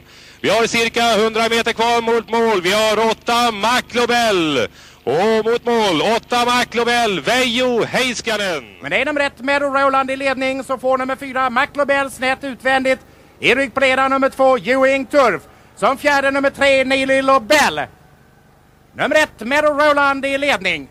Vi har cirka 100 meter kvar mot mål. Vi har 8 McLobel. Och mot mål, åtta McLobel, Veijo Heiskanen. Men det är nummer ett med Roland i ledning så får nummer fyra McLobel snett utvändigt. I rygg på ledaren nummer två Ewing Turf. Som fjärde nummer tre Neely Lobel. Nummer ett med Roland i ledning.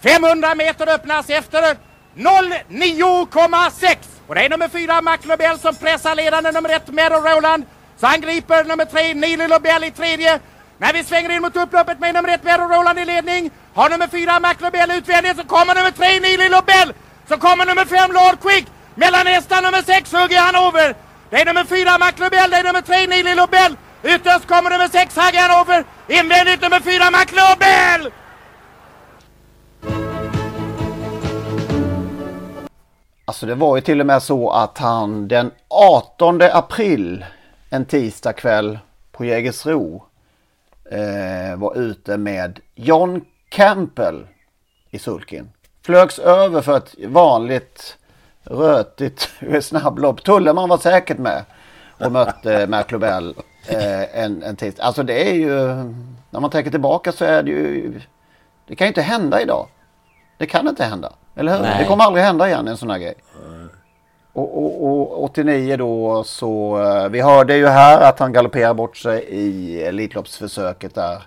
500 meter öppnas efter 09,6. Och det är nummer fyra McLobel som pressar ledande nummer ett med Roland. Så angriper nummer tre Neely Lobel i tredje. När vi svänger in mot upploppet med nummer ett Vero Roland i ledning. Har nummer fyra McLobel utvändigt så kommer nummer tre Nili Lobel. Så kommer nummer fem Lord Quick. Mellan hästar nummer sex hugger Hanover. Det är nummer fyra McLobel, det är nummer tre Nili Lobel. Ytterst kommer nummer sex hugger Hanover. Invändigt nummer fyra McLobel. Alltså det var ju till och med så att han den 18 april, en tisdag kväll på Jägersro eh, var ute med John Campbell i sulkin. Flögs över för ett vanligt rötigt snabblopp. Tulleman var säkert med och mötte McLobel eh, en, en tisdag. Alltså det är ju, när man tänker tillbaka så är det ju, det kan ju inte hända idag. Det kan inte hända, eller hur? Nej. Det kommer aldrig hända igen en sån här grej. Och, och, och 89 då så, eh, vi hörde ju här att han galopperar bort sig i Elitloppsförsöket där.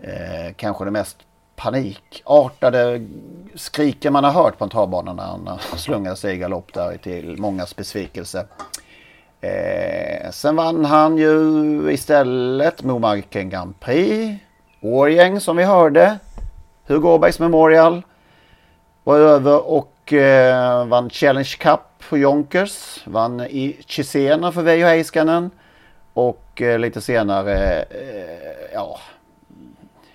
Eh, kanske det mest panikartade skriken man har hört på en travbana när han slungar sig i galopp där till mångas besvikelse. Eh, sen vann han ju istället Momarken Grand Prix. Årgäng som vi hörde. Hugo Åbergs Memorial. Var över och eh, vann Challenge Cup för Jonkers. Vann i Chisena för Veijo Heiskanen. Och eh, lite senare, eh, ja,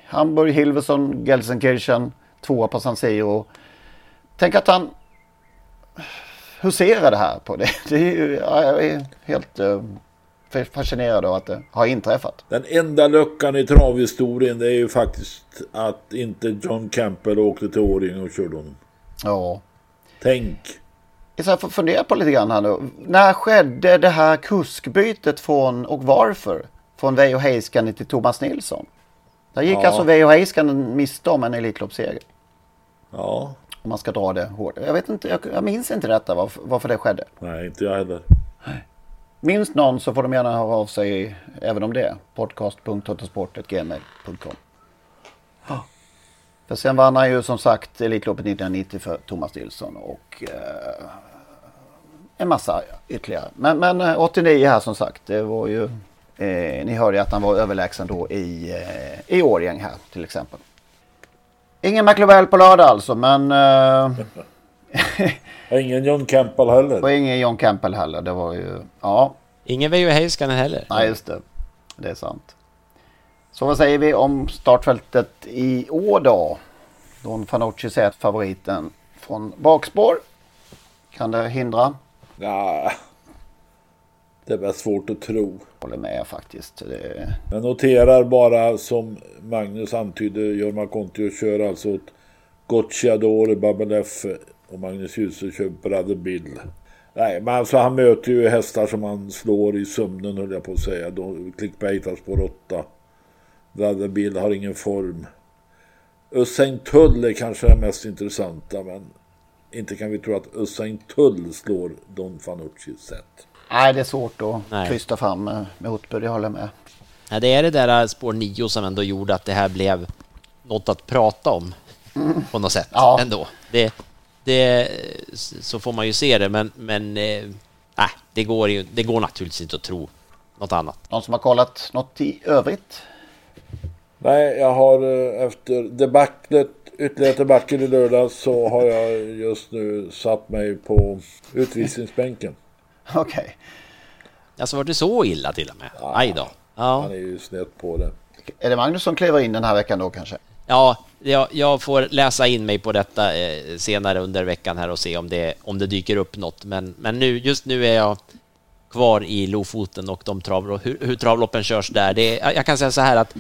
Hamburg, Hilversson, Gelsenkirchen. Tvåa på San Siro. Tänk att han huserar det här på det. det är ju, ja, jag är helt eh, fascinerad av att det har inträffat. Den enda luckan i travhistorien det är ju faktiskt att inte John Campbell åkte till Årjäng och körde honom. Ja. Tänk. Jag så här får fundera på lite grann här nu. När skedde det här kuskbytet från och varför? Från Veijo Heiskanen till Thomas Nilsson. Där gick Ja. alltså Veijo Heiskanen miste om en Elitloppsseger. Ja. Om man ska dra det hårt. Jag vet inte, jag, jag minns inte detta varför, varför det skedde. Nej, inte jag heller. Minns någon så får de gärna höra av sig även om det. Podcast.totosport.gmail.com För sen vann han ju som sagt Elitloppet 1990 för Thomas Nilsson och eh, en massa ytterligare. Men, men eh, 89 här som sagt, det var ju... Eh, ni hörde ju att han var överlägsen då i, eh, i Årjäng här till exempel. Ingen McLovell på lördag alltså men... Eh, Och ingen John Campbell heller. och ingen John Campbell heller. Det var ju... Ja. Ingen Veijo Heiskanen heller. Nej, just det. Det är sant. Så vad säger vi om startfältet i år då? Don Fanucci säger att favoriten från bakspår. Kan det hindra? Ja, det är väl svårt att tro. Håller med faktiskt. Det... Jag noterar bara som Magnus antydde, Jorma Kontio kör alltså åt Gocciador, Babelef och Magnus Djuse kör Brother Bill. Nej, men alltså han möter ju hästar som han slår i sömnen höll jag på att säga. Clickbait har spår 8. Bill har ingen form. Usain Tull är kanske det mest intressanta men inte kan vi tro att Usain Tull slår Don Fanuccis sätt. Nej, det är svårt att krysta fram med, med det håller jag med. Ja, det är det där spår 9 som ändå gjorde att det här blev något att prata om mm. på något sätt ja. ändå. Det, det, så får man ju se det, men, men eh, det, går ju, det går naturligtvis inte att tro något annat. Någon som har kollat något i övrigt? Nej, jag har eh, efter debaclet, ytterligare debacle i lördag så har jag just nu satt mig på utvisningsbänken. Okej. Okay. Alltså var det så illa till och med? Ja, Aj då. Ja. Han är ju snett på det. Är det Magnus som kliver in den här veckan då kanske? Ja, jag, jag får läsa in mig på detta eh, senare under veckan här och se om det, om det dyker upp något. Men, men nu, just nu är jag kvar i Lofoten och de trav, hur, hur travloppen körs där. Det är, jag kan säga så här att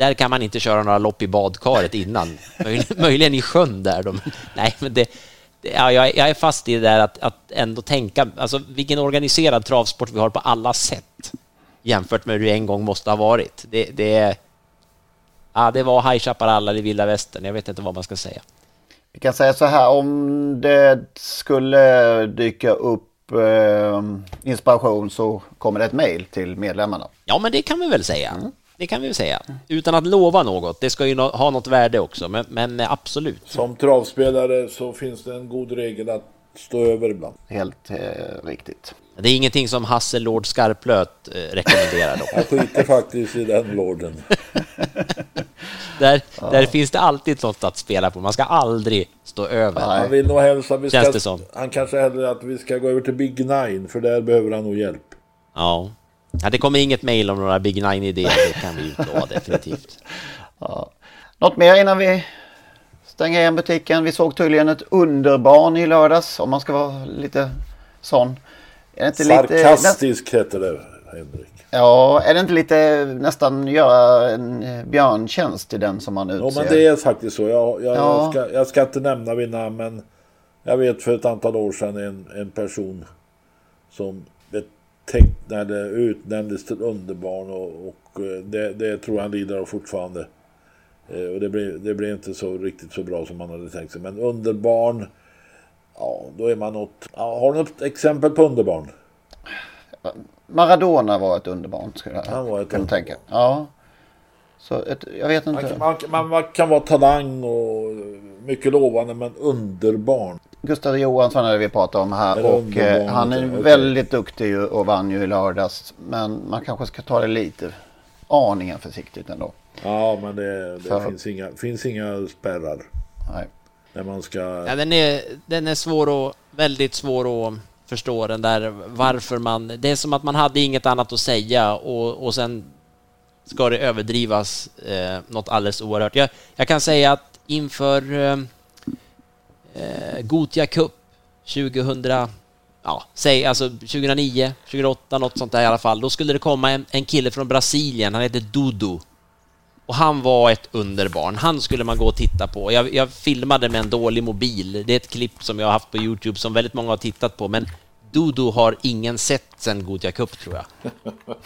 där kan man inte köra några lopp i badkaret innan. Möjligen, i sjön där. Då. Nej, men det, ja, jag, jag, är fast i det där att, att ändå tänka, alltså vilken organiserad travsport vi har på alla sätt jämfört med hur det en gång måste ha varit. Det, det, ja, det var High Chaparral i vilda västern. Jag vet inte vad man ska säga. Vi kan säga så här, om det skulle dyka upp eh, inspiration så kommer det ett mejl till medlemmarna. Ja, men det kan vi väl säga. Mm. Det kan vi väl säga. Utan att lova något. Det ska ju ha något värde också, men, men absolut. Som travspelare så finns det en god regel att stå över ibland. Helt eh, riktigt. Det är ingenting som Hasse Lord Skarplöt eh, rekommenderar då. Jag skiter faktiskt i den lorden. där, ja. där finns det alltid något att spela på. Man ska aldrig stå över. Han vill nog helst att vi ska... Han kanske hellre att vi ska gå över till Big Nine, för där behöver han nog hjälp. Ja. Ja, det kommer inget mejl om några Big Nine-idéer, det kan vi ju utlova definitivt. Ja. Något mer innan vi stänger igen butiken? Vi såg tydligen ett underbarn i lördags, om man ska vara lite sån. Är det inte Sarkastisk lite, heter det, Henrik. Ja, är det inte lite nästan göra en björntjänst till den som man utser? Ja, men det är faktiskt så. Jag, jag, ja. jag, ska, jag ska inte nämna vid namn, men jag vet för ett antal år sedan en, en person som tecknade, utnämndes till underbarn och, och eh, det, det, tror jag han lider av fortfarande. Eh, och det blev, det blev inte så riktigt så bra som man hade tänkt sig. Men underbarn, ja då är man något... Ja, har du något exempel på underbarn? Maradona var ett underbarn skulle jag Han var ett kunna tänka. Ja. Så ett, jag vet inte. Man, man, man, kan vara talang och mycket lovande men underbarn. Gustav Johansson är det vi pratar om här och eh, han är väldigt duktig och vann ju i lördags. Men man kanske ska ta det lite aningen försiktigt ändå. Ja, men det, det För... finns, inga, finns inga spärrar. Nej. När man ska... Ja, den är, den är svår och väldigt svår att förstå den där varför man... Det är som att man hade inget annat att säga och, och sen ska det överdrivas eh, något alldeles oerhört. Jag, jag kan säga att inför eh, eh, Gotia Cup 2000, ja, säg alltså 2009, 2008, något sånt där i alla fall. Då skulle det komma en, en kille från Brasilien, han heter Dudu. Och han var ett underbarn. Han skulle man gå och titta på. Jag, jag, filmade med en dålig mobil. Det är ett klipp som jag har haft på Youtube som väldigt många har tittat på, men Dodo har ingen sett sen Gotia Cup, tror jag.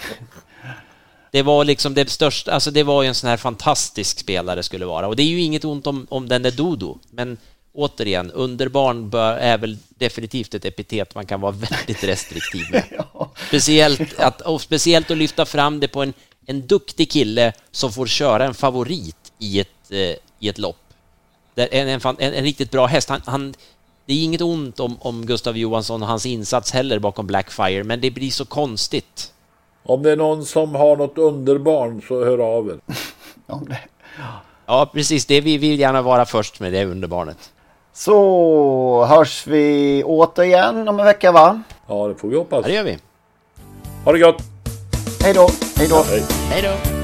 Det var liksom det största, alltså det var ju en sån här fantastisk spelare skulle vara. Och det är ju inget ont om, om den är Dodo, men återigen, underbarn bör, är väl definitivt ett epitet man kan vara väldigt restriktiv med. ja. Speciellt, att, och speciellt att lyfta fram det på en, en duktig kille som får köra en favorit i ett, eh, i ett lopp. En, en, en, en, riktigt bra häst. Han, han, det är inget ont om, om Gustav Johansson och hans insats heller bakom Blackfire, men det blir så konstigt. Om det är någon som har något underbarn så hör av er. ja, precis. Det vi vill gärna vara först med det underbarnet. Så hörs vi återigen om en vecka va? Ja det får vi hoppas. Ja, det gör vi. Ha det gott! Hej då! Hej då! Ja, hej. hej då!